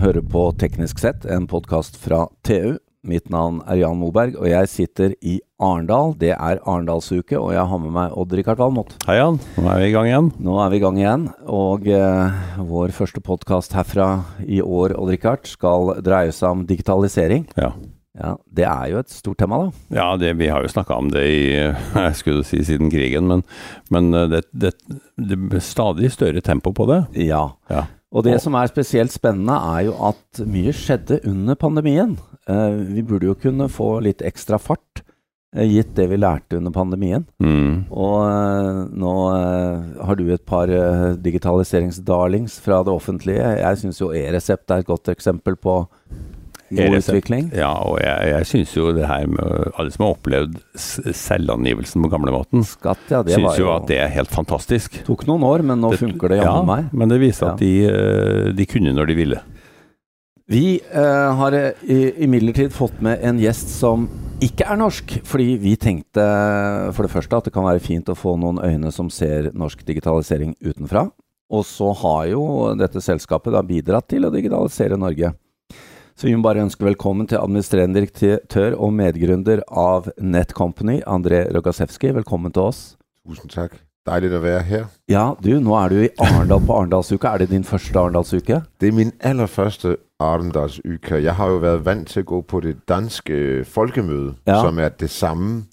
hører på Teknisk sett, en podkast fra TU. Mitt navn er Jan Moberg, og jeg sitter i Arendal. Det er Arendalsuke, og jeg har med meg Odd-Rikard Valmot. Hei Jan, nå er vi i gang igjen. Nå er vi i gang igjen, og eh, vår første podkast herfra i år, Odd-Rikard, skal dreie seg om digitalisering. Ja, Ja, Det er jo et stort tema, da. ja det, vi har jo snakka om det i jeg skulle si siden krigen, men, men eh, det, det, det blir stadig større tempo på det. Ja. Ja. Og det som er spesielt spennende, er jo at mye skjedde under pandemien. Eh, vi burde jo kunne få litt ekstra fart, eh, gitt det vi lærte under pandemien. Mm. Og nå har du et par digitaliseringsdarlings fra det offentlige. Jeg syns jo e-resept er et godt eksempel på god E-resept. utvikling. Ja, og jeg, jeg syns jo det her med alle som har opplevd selvangivelsen på gamlemåten, Skatt, ja, det var syns jo jo at det er helt fantastisk. Tok noen år, men nå Det- funker det jammen meg. men det viser Ja. at de, eh, de kunne når de ville. Vi eh, har eh, i- imidlertid fått med en gjest som ikke er norsk, fordi vi tenkte for det første at det kan være fint å få noen øyne som ser norsk digitalisering utenfra. Og så har jo dette selskapet da bidratt til å digitalisere Norge. Så vi må bare ønske velkommen til administrerende direktør og medgründer av Netcompany, André Rogasewski. Velkommen til oss. Tusind tak. Dejligt at være her. Ja, du, nå er du i Arendal på Arendalsuka. Er det din første Arendalsuke? Det er min allerførste Arendalsuke. Jeg har jo været vant til at gå på det danske folkemøde, ja. som er det samme.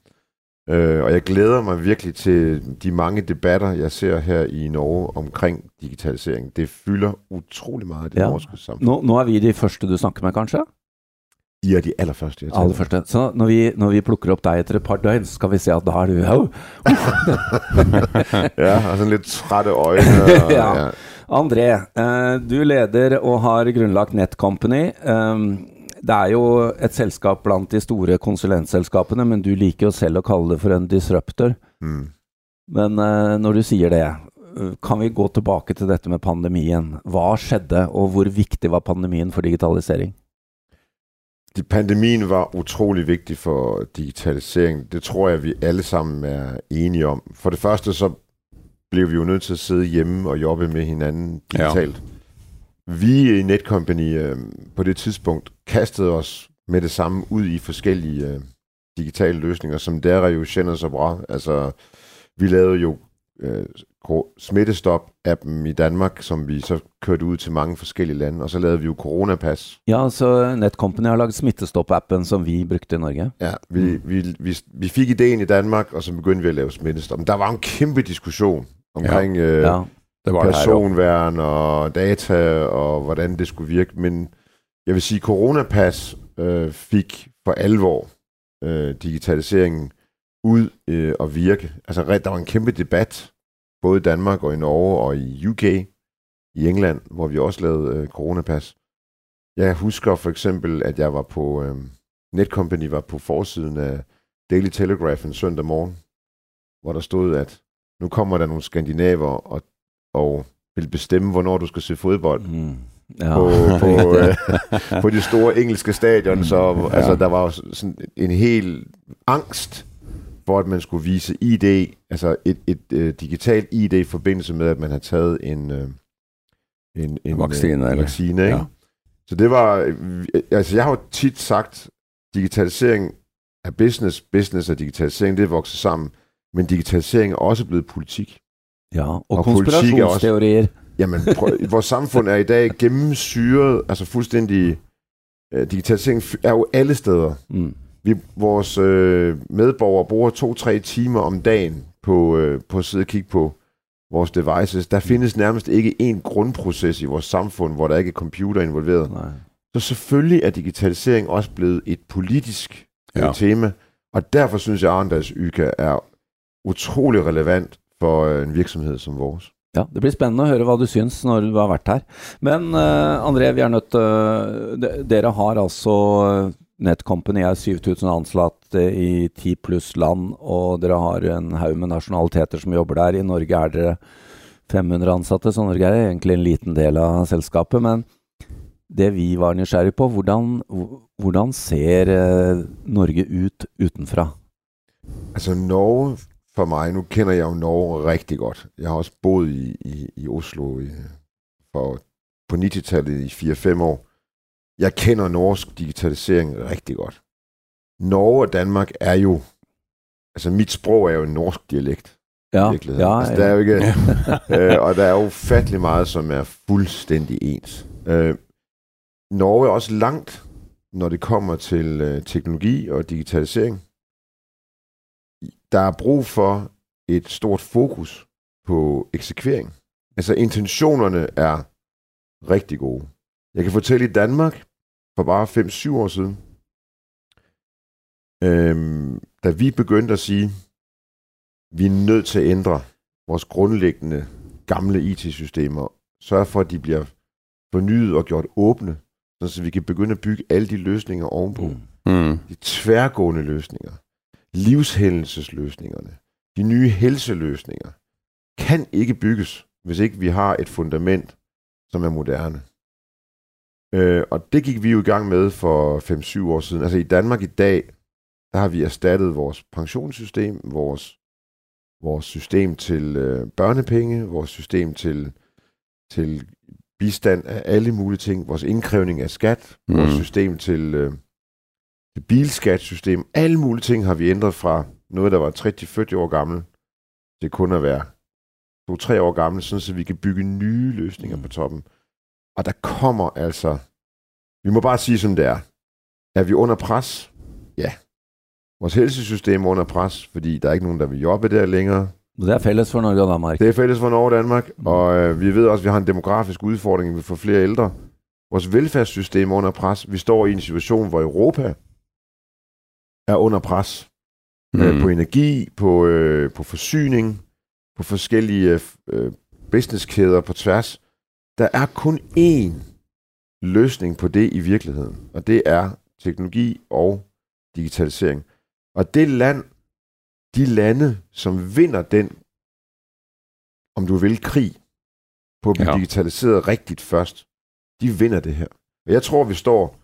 Øh, og jeg glæder mig virkelig til de mange debatter, jeg ser her i Norge omkring digitalisering. Det fylder utrolig meget i det Ja. norske samfund. Nå, nå er vi de første du snakker med, kanskje? I er de allerførste, jeg taler. første. Så når vi, når vi plukker opp deg etter et par døgn, så skal vi se at da er du oh. Ja, og sådan lidt trætte øjne. Og, Ja. ja. André, eh, du leder og har grunnlagt Netcompany. Um, det er jo et selskap blant de store konsulentselskapene, men du liker jo selv å kalle det for en disruptor. Mm. Men eh, når du sier det, kan vi gå tilbake til dette med pandemien? Hva skjedde, og hvor viktig var pandemien for digitalisering? Pandemien var utrolig vigtig for digitalisering. Det tror jeg, vi alle sammen er enige om. For det første så blev vi jo nødt til at sidde hjemme og jobbe med hinanden Ja. Vi i Netcompany øh, på det tidspunkt kastede os med det samme ud i forskellige øh, digitale løsninger, som der jo kender så bra. Altså, vi lavede jo øh, Smittestop-appen i Danmark, som vi så kørte ud til mange forskellige lande, og så lavede vi jo Coronapas, Ja, så Netcompany har lagd Smittestopp-appen som vi brukte i Norge. Ja, vi, vi, vi, vi fik ideen i Danmark, og så begyndte vi at lave smittestop. Men der var en kæmpe diskussion omkring ja. Øh, Ja der var personværn og data og hvordan det skulle virke. Men jeg vil sige, Coronapas øh, fik for alvor øh, digitaliseringen ud øh, virke. Altså der var en kæmpe debat, både i Danmark og i Norge og i UK, i England, hvor vi også lavede øh, Coronapas. Jeg husker for eksempel, at jeg var på, øh, Netcompany var på forsiden af Daily Telegraph en søndag morgen, hvor der stod, at nu kommer der nogle skandinaver og, og vil bestemme, hvornår du skal se fodbold Mm. Ja. på, på, øh, på de store engelske stadion. Mm. Så Ja. altså, der var jo sådan en hel angst for, at man skulle vise ID, altså et, et øh, digitalt ID i forbindelse med, at man har taget en, øh, en, en Vaccine, øh, eller? vaccine ikke? Ja. Så det var, øh, altså jeg har jo tit sagt, digitalisering er business, business og digitalisering, det er vokset sammen, men digitalisering er også blevet politik. Ja, og, Og politik er også-. Jamen, prøv, vores samfund er i dag gennemsyret, altså fuldstændig, øh, digitalisering er jo alle steder. Mm. Vi, vores øh, medborgere bruger to-tre timer om dagen på, øh, på at sidde og kigge på vores devices. Der findes nærmest ikke en grundproces i vores samfund, hvor der ikke er computer involveret. Nei. Så selvfølgelig er digitalisering også blevet et politisk ja. Ja. tema, og derfor synes jeg, at Arendals Yka er utrolig relevant for øh, en virksomhed som vores. Ja, Det blir spennende å høre hva du syns når du har vært her. Men eh, André, vi er nødt til de- Dere har altså Netcompany er 7000 ansatte i 10 pluss land, og dere har en haug med nasjonaliteter som jobber der. I Norge er dere 500 ansatte, så Norge er egentlig en liten del av selskapet. Men det vi var nysgjerrig på, hvordan, hvordan ser Norge ut utenfra? Altså Norge for mig, nu kender jeg jo Norge rigtig godt. Jeg har også boet i, i, i Oslo i, for, på 90-tallet i 4-5 år. jeg kender norsk digitalisering rigtig godt. Norge og Danmark er jo, altså mit sprog er jo en norsk dialekt. Ja, virkeligheden. ja, altså, der er ja. jo ikke, øh, og der er jo ufattelig meget, som er fuldstændig ens. Øh, Norge er også langt, når det kommer til øh, teknologi og digitalisering. Der er brug for et stort fokus på eksekvering. Altså intentionerne er rigtig gode. Jeg kan fortælle i Danmark, for bare 5-7 år siden, øhm, da vi begyndte at sige, vi er nødt til at ændre vores grundlæggende gamle IT-systemer, sørge for, at de bliver fornyet og gjort åbne, så vi kan begynde at bygge alle de løsninger ovenpå. Mm. Mm. De tværgående løsninger, livshændelsesløsningerne, de nye helseløsninger, kan ikke bygges, hvis ikke vi har et fundament, som er moderne. Øh, og det gik vi jo i gang med for 5-7 år siden. Altså i Danmark i dag, der har vi erstattet vores pensionssystem, vores, vores system til øh, børnepenge, vores system til, til bistand af alle mulige ting, vores indkrævning af skat, mm. vores system til, øh, til bilskatsystem, alle mulige ting har vi ændret fra noget, der var 30-40 år gammel, til kun at være 2-3 år gammel, sådan så vi kan bygge nye løsninger på toppen. Og der kommer altså, vi må bare sige som det er, er vi under pres? Ja. Vores helsesystem er under pres, fordi der er ikke nogen, der vil jobbe der længere. Det er fælles for Norge og Danmark. Det er fælles for Norge og Danmark, og øh, vi ved også, at vi har en demografisk udfordring, vi får flere ældre. Vores velfærdssystem er under pres. Vi står i en situation, hvor Europa er under pres mm. øh, på energi, på, øh, på forsyning, på forskellige øh, businesskæder på tværs. Der er kun én løsning på det i virkeligheden, og det er teknologi og digitalisering. Og det land, de lande, som vinder den, om du vil, krig, på at blive Ja. ja. digitaliseret rigtigt først, de vinder det her. Og jeg tror, vi står...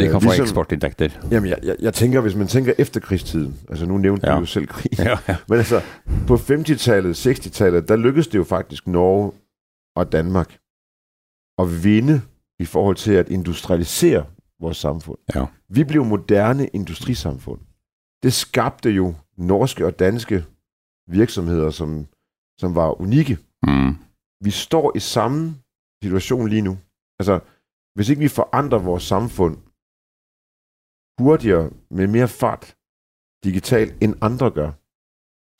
De øh, få ligesom- eksportinntekter. Jamen, jeg, jeg, jeg tænker, hvis man tænker efterkrigstiden, altså nu nævnte. Ja. du jo selv krig, Ja, ja. men altså på 50-tallet, 60-tallet, der lykkedes det jo faktisk Norge og Danmark at vinde i forhold til at industrialisere vores samfund. Ja. Vi blev moderne industrisamfund. Det skabte jo norske og danske virksomheder, som, som var unikke. Mm. Vi står i samme situation lige nu. Altså, hvis ikke vi forandrer vores samfund hurtigere, med mere fart, digitalt, end andre gør,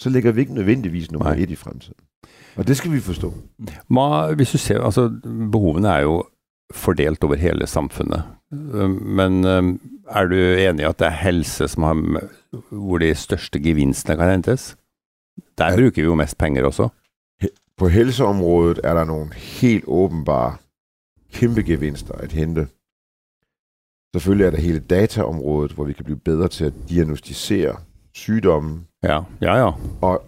så ligger vi ikke nødvendigvis nummer Nej. et i fremtiden. Og det skal vi forstå. Hva, hvis du ser, altså Behovene er jo fordelt over hele samfunnet. Um, Men um, er du enig i at det er helse som har, hvor de største gevinstene kan hentes? Der Ja. bruker vi jo mest penger også. På helseområdet er der nogle helt åbenbare kæmpe gevinster at hente. Selvfølgelig er der hele dataområdet, hvor vi kan blive bedre til at diagnostisere sygdomme. Ja, ja. ja. Og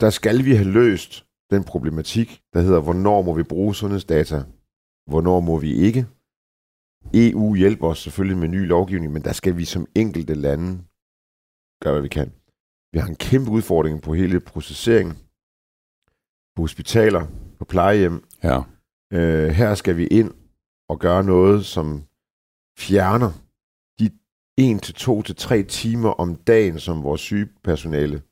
der skal vi have løst den problematik, der hedder, hvornår må vi bruge sundhedsdata? Hvornår må vi ikke? EU hjælper os selvfølgelig med ny lovgivning, men der skal vi som enkelte lande gøre, hvad vi kan. Vi har en kæmpe udfordring på hele processeringen, på hospitaler, på plejehjem, ja. Øh, her skal vi ind og gøre noget, som fjerner de 1 til 2 til 3 timer om dagen, som vores sygepersonale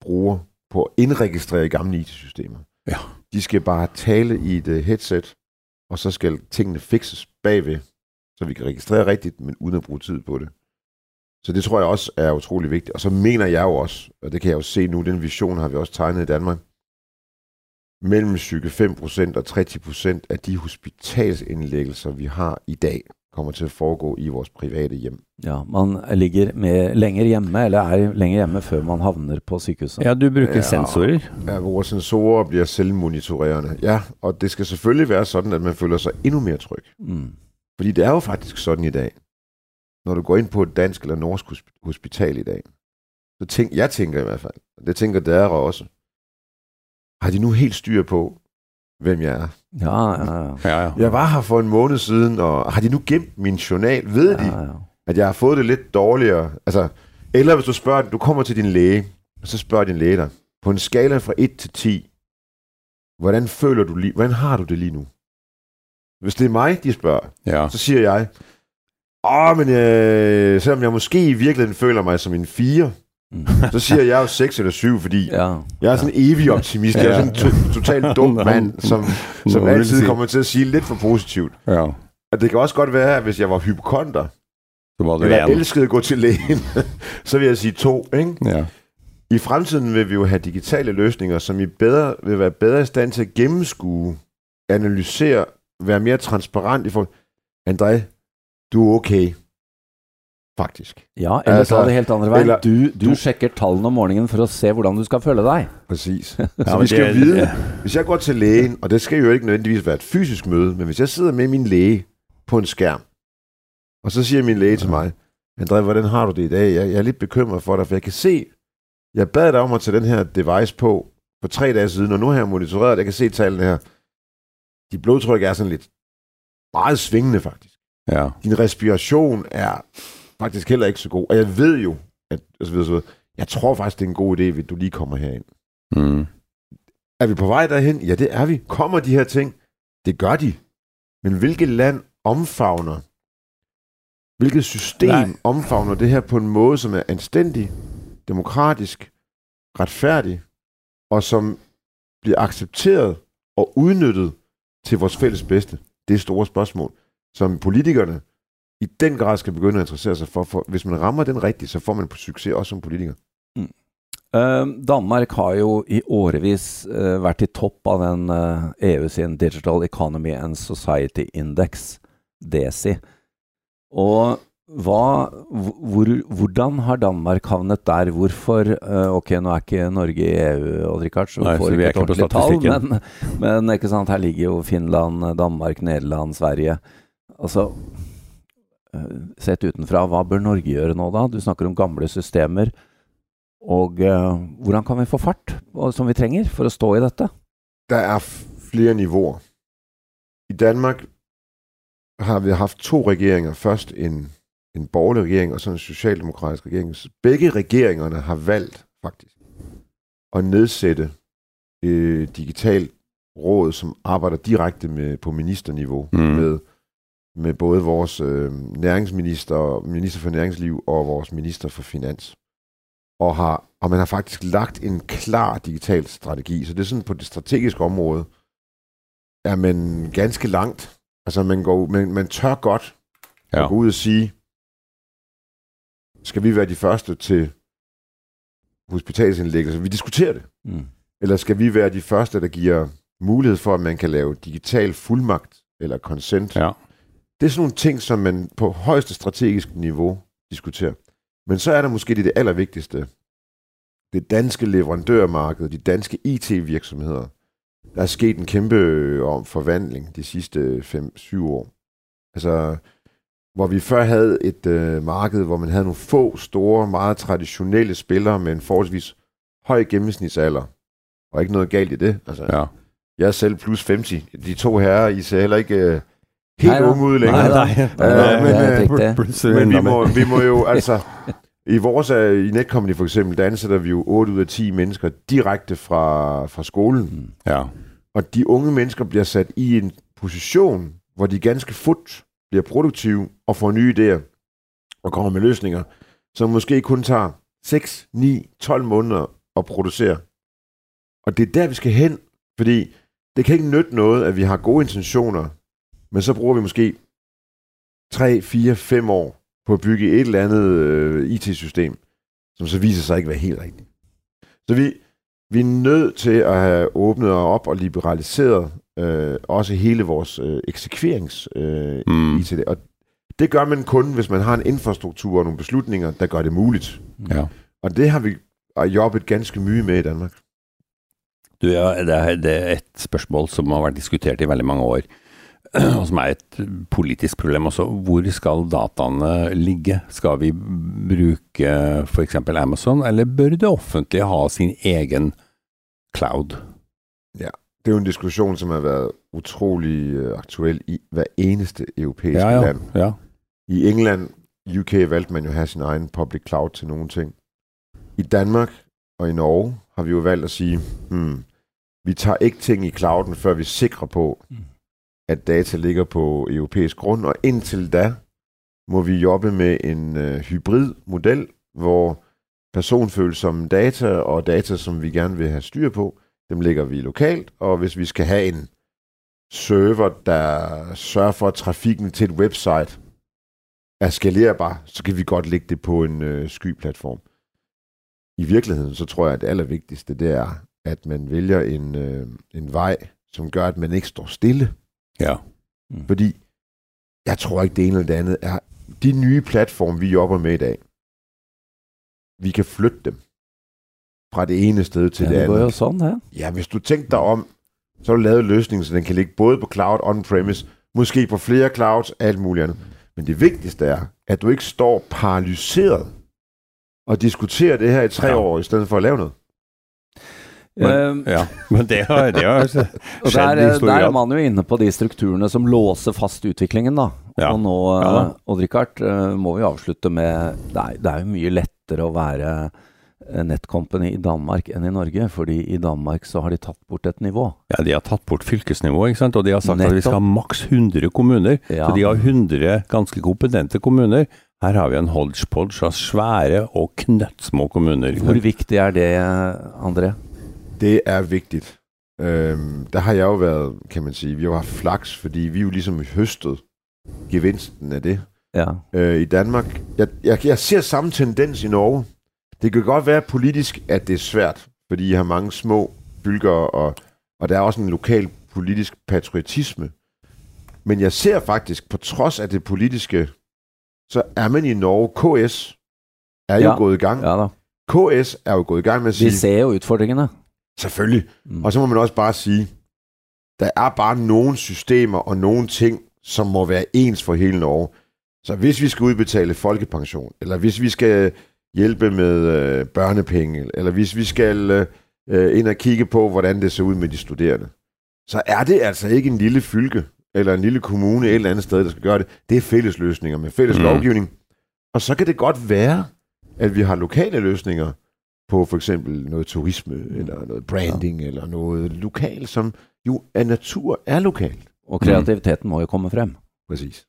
bruger på at indregistrere gamle IT-systemer. Ja. De skal bare tale i et uh, headset, og så skal tingene fixes bagved, så vi kan registrere rigtigt, men uden at bruge tid på det. Så det tror jeg også er utrolig vigtigt. Og så mener jeg jo også, og det kan jeg jo se nu, den vision har vi også tegnet i Danmark, mellem 5% og 30% af de hospitalsindlæggelser, vi har i dag, kommer til at foregå i vores private hjem. Ja, man ligger med længere hjemme, eller er længere hjemme, før man havner på sygehuset. ja, du bruker Ja. sensorer. Ja, vores sensorer bliver selvmonitorerende. Ja, og det skal selvfølgelig være sådan, at man føler sig endnu mere tryg. Mm. Fordi det er jo faktisk sådan i dag. Når du går ind på et dansk eller norsk hosp- hospital i dag, så tænk, jeg tænker i hvert fald, og det tænker der også, har de nu helt styr på, hvem jeg er? Ja, ja, ja. Ja, ja. Jeg var her for en måned siden, og har de nu gemt min journal? Ved de, ja, ja. at jeg har fået det lidt dårligere? Altså, eller hvis du spørger, du kommer til din læge, og så spørger din læge dig, på en skala fra 1 til 10, hvordan føler du lige, hvordan har du det lige nu? Hvis det er mig, de spørger, ja. så siger jeg, Åh, men øh, selvom jeg måske i virkeligheden føler mig som en 4, Mm. så siger jeg jo 6 eller 7, fordi Ja. jeg er sådan en evig optimist. Jeg er sådan en to- totalt dum mand, som, som altid kommer til at sige lidt for positivt. Ja. Og det kan også godt være, at hvis jeg var hypokonter, Så var eller elskede at gå til lægen, så vil jeg sige 2, ikke? Ja. I fremtiden vil vi jo have digitale løsninger, som i bedre, vil være bedre i stand til at gennemskue, analysere, være mere transparent i forhold. André, du er okay. Faktisk. Ja, eller Altså, ta det helt andre veien. Du, du, du- sjekker tallene om morgenen for å se hvordan du skal føle deg. Så men vi skal vide, ja. hvis jeg går til lægen, og det skal jo ikke nødvendigvis være et fysisk møde, men hvis jeg sidder med min læge på en skærm, og så siger min læge til mig, André, hvordan har du det i dag? Jeg, jeg er lidt bekymret for dig, for jeg kan se, jeg bad dig om at tage den her device på for tre dage siden, og nu har jeg monitoreret, jeg kan se tallene her. Dit blodtryk er sådan lidt meget svingende, faktisk. ja. Din respiration er faktisk heller ikke så god. Og jeg ved jo, at og så videre, så videre. jeg tror faktisk, det er en god idé, at du lige kommer herind. Mm. Er vi på vej derhen? Ja, det er vi. Kommer de her ting? Det gør de. Men hvilket land omfavner? Hvilket system Nej. Omfavner det her på en måde, som er anstændig, demokratisk, retfærdig, og som bliver accepteret og udnyttet til vores fælles bedste? Det er store spørgsmål, som politikerne i den grad skal begynde at interessere sig for. for hvis man rammer den rigtigt, så får man på succes også som politiker. Eh, Danmark har jo i årevis eh, vært i topp av den eh, EU sin Digital Economy and Society Index, DESI. Og hva, hvor, hvordan har Danmark havnet der? Hvorfor eh, Ok, nå er ikke Norge i EU, Odd Rikard, så vi Nei, så får vi er ikke et ikke på ordentlig tall, men, men ikke sant, her ligger jo Finland, Danmark, Nederland, Sverige. Altså, sett utenfra, hva bør Norge gjøre nå da? Du snakker om gamle systemer. Og eh, hvordan kan vi få fart som vi trenger for å stå i dette? Der er flere niveauer. I Danmark har vi haft to regeringer. Først en, en borgerlig regering, og så en socialdemokratisk regering. Så Begge regeringerne har valgt faktisk at nedsætte øh, digitalt råd, som arbejder direkte med, på ministerniveau Mm. med, med både vores øh, næringsminister, minister for næringsliv og vores minister for finans. Og, har, og man har faktisk lagt en klar digital strategi. Så det er sådan på det strategiske område, er man ganske langt. Altså man, går, man, man tør godt Ja. at gå ud og sige, skal vi være de første til hospitalsindlæggelser? Vi diskuterer det. Mm. Eller skal vi være de første, der giver mulighed for, at man kan lave digital fuldmagt eller consent? Ja. Det er sådan nogle ting, som man på højeste strategisk niveau diskuterer. Men så er der måske det, det allervigtigste. Det danske leverandørmarked, de danske IT-virksomheder. Der er sket en kæmpe øh, forvandling de sidste 5-7 år. Altså, hvor vi før havde et øh, marked, hvor man havde nogle få, store, meget traditionelle spillere med en forholdsvis høj gennemsnitsalder. Og ikke noget galt i det. Altså, ja. jeg er selv plus 50. De to herrer, I ser heller ikke øh, helt Nej unge ud længere. Nej. Øh, det men, vi må, vi må jo, altså, i vores, øh, i Netcompany for eksempel, der ansætter vi jo 8 ud af 10 mennesker direkte fra, fra skolen. Mm. Ja. Og de unge mennesker bliver sat i en position, hvor de ganske fut bliver produktive og får nye idéer og kommer med løsninger, som måske kun tager 6, 9, 12 måneder at producere. Og det er der, vi skal hen, fordi det kan ikke nytte noget, at vi har gode intentioner, men så bruger vi måske 3, 4, 5 år på at bygge et eller andet øh, IT-system, som så viser sig ikke være helt rigtigt. Så vi, vi er nødt til at have åbnet op og liberaliseret øh, også hele vores øh, eksekverings øh, Mm. IT. Og det gør man kun, hvis man har en infrastruktur og nogle beslutninger, der gør det muligt. ja. Og det har vi jobbet ganske mye med i Danmark. Du, ja, det, er, det er et spørsmål som har vært diskutert i veldig mange år, som er et politisk problem også. Hvor skal dataene ligge? Skal vi bruke f.eks. Amazon, eller bør det offentlige ha sin egen cloud? Det er jo en diskussion, som har været utrolig øh, aktuel i hver eneste europæiske Ja, ja. land. ja. I England, UK valgte man jo at have sin egen public cloud til nogle ting. I Danmark og i Norge har vi jo valgt at sige, hmm, vi tager ikke ting i clouden, før vi er sikre på, Mm at data ligger på europæisk grund, og indtil da, må vi jobbe med en øh, hybrid model, hvor personfølsomme data og data, som vi gerne vil have styr på, dem lægger vi lokalt, og hvis vi skal have en server, der sørger for, at trafikken til et website er skalerbar, så kan vi godt lægge det på en øh, skyplatform. I virkeligheden, så tror jeg, at det allervigtigste, det er, at man vælger en, øh, en vej, som gør, at man ikke står stille. Ja. Mm. Fordi jeg tror ikke, det ene eller det andet er... De nye platforme, vi jobber med i dag, vi kan flytte dem fra det ene sted til ja, det, det andet. går jo sådan, ja. Ja, hvis du tænker dig om, så har du lavet løsningen, så den kan ligge både på cloud, on-premise, måske på flere clouds, alt muligt andet. Men det vigtigste er, at du ikke står paralyseret og diskuterer det her i tre Ja. år, i stedet for at lave noget. Men, Ehm, ja, men det har, det har også Og skjedd der, i der stor er grad. man jo inne på de strukturene som låser fast utviklingen, da. Ja. Og nå, Ja eh, Odd-Rikard, eh, må vi avslutte med det er, det er jo mye lettere å være eh, nettcompany i Danmark enn i Norge, fordi i Danmark så har de tatt bort et nivå. Ja, De har tatt bort fylkesnivået, ikke sant? og de har sagt at vi Nettopp. skal ha maks 100 kommuner. Ja. Så de har 100 ganske kompetente kommuner. Her har vi en hodgepodge av svære og knøttsmå kommuner. Hvor viktig er det, André? Det er vigtigt. Øhm, der har jeg jo været, kan man sige, vi har jo haft flaks, fordi vi jo ligesom høstet gevinsten af det. Ja. øh, i Danmark. Jeg, jeg, jeg ser samme tendens i Norge. Det kan godt være politisk, at det er svært, fordi I har mange små fylker, og, og der er også en lokal politisk patriotisme. Men jeg ser faktisk, på trods af det politiske, så er man i Norge. KS er jo Ja. gået i gang. ja da. KS er jo gået i gang med at Vi sige, ser jo utfordringene. Selvfølgelig. Mm. Og så må man også bare sige, der er bare nogle systemer og nogle ting, som må være ens for hele Norge. Så hvis vi skal udbetale folkepension, eller hvis vi skal hjælpe med øh, børnepenge, eller hvis vi skal øh, ind og kigge på, hvordan det ser ud med de studerende, så er det altså ikke en lille fylke, eller en lille kommune et eller andet sted, der skal gøre det. Det er fælles løsninger med fælles mm. lovgivning. Og så kan det godt være, at vi har lokale løsninger på for eksempel noget turisme, eller noget branding, ja. eller noget lokalt, som jo af natur er lokalt. Og kreativiteten må jo komme frem. Præcis.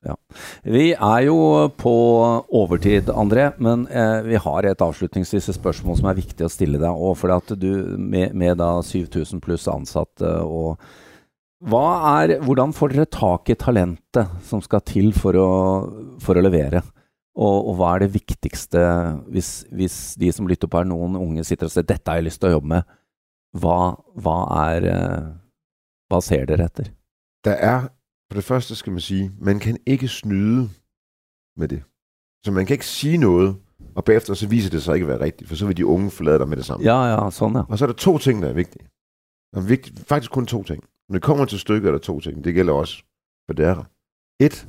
Vi er jo på overtid, André, men eh, vi har et avslutningsvis spørsmål som er viktig å stille deg. Og fordi at du med, med da 7000 pluss ansatte og hva er, Hvordan får dere tak i talentet som skal til for å, for å levere? Og, og hva er det viktigste hvis, hvis de som lytter på er noen unge sitter og sier 'dette har jeg lyst til å jobbe med', hva, hva er eh, Hva ser dere etter? Der er, for det første skal man sige, man kan ikke snyde med det. Så man kan ikke sige noget, og bagefter så viser det sig ikke at være rigtigt, for så vil de unge forlade dig med det samme. Ja, ja, sånn, ja. Og så er der to ting, der er vigtige. Der er vigtigt, faktisk kun to ting. Når det kommer til stykket, er der to ting. Det gælder også for dere. Et,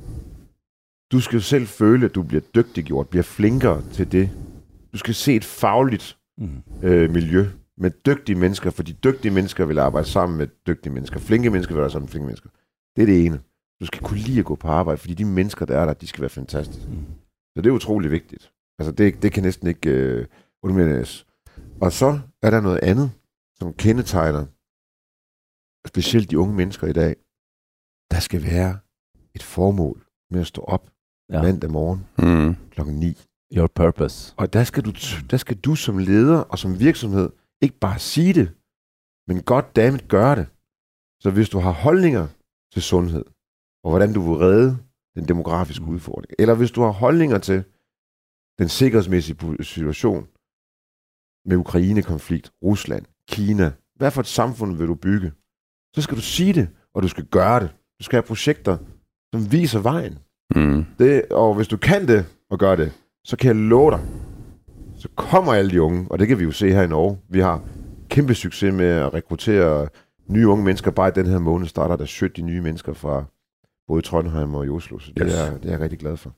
du skal selv føle, at du bliver dygtiggjort, bliver flinkere til det. Du skal se et fagligt Mm. øh, miljø med dygtige mennesker, fordi dygtige mennesker vil arbejde sammen med dygtige mennesker. Flinke mennesker vil arbejde sammen med flinke mennesker. Det er det ene. Du skal kunne lide at gå på arbejde, fordi de mennesker, der er der, de skal være fantastiske. Mm. Så det er utrolig vigtigt. Altså, det, det kan næsten ikke øh, undermineres. Og så er der noget andet, som kendetegner specielt de unge mennesker i dag. Der skal være et formål med at stå op Ja. mandag morgen Mm. klokken 9. Your purpose. Og der skal, du, der skal du som leder og som virksomhed ikke bare sige det, men godt dammit gøre det. Så hvis du har holdninger til sundhed, og hvordan du vil redde den demografiske udfordring, eller hvis du har holdninger til den sikkerhedsmæssige situation med Ukraine-konflikt, Rusland, Kina, hvad for et samfund vil du bygge, så skal du sige det, og du skal gøre det. Du skal have projekter, som viser vejen. Mm. Det, og hvis du kan det og gør det, så kan jeg love dig, så kommer alle de unge, og det kan vi jo se her i Norge. Vi har kæmpe succes med at rekruttere nye unge mennesker. Bare i den her måned starter der 70 nye mennesker fra både Trondheim og i Oslo. Så det, Yes. er, det er jeg rigtig glad for.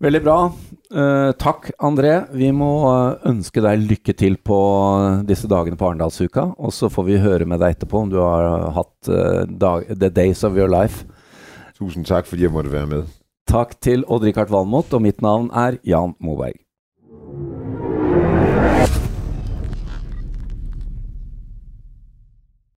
Veldig bra. Eh, takk, André. Vi må eh, ønske deg lykke til på disse dagene på Arendalsuka. Og så får vi høre med deg etterpå om du har hatt eh, dag, the days of your life. Tusind tak, fordi jeg måtte være med. Tak til Odd-Rikard Valmot, og mit navn er Jan Moberg.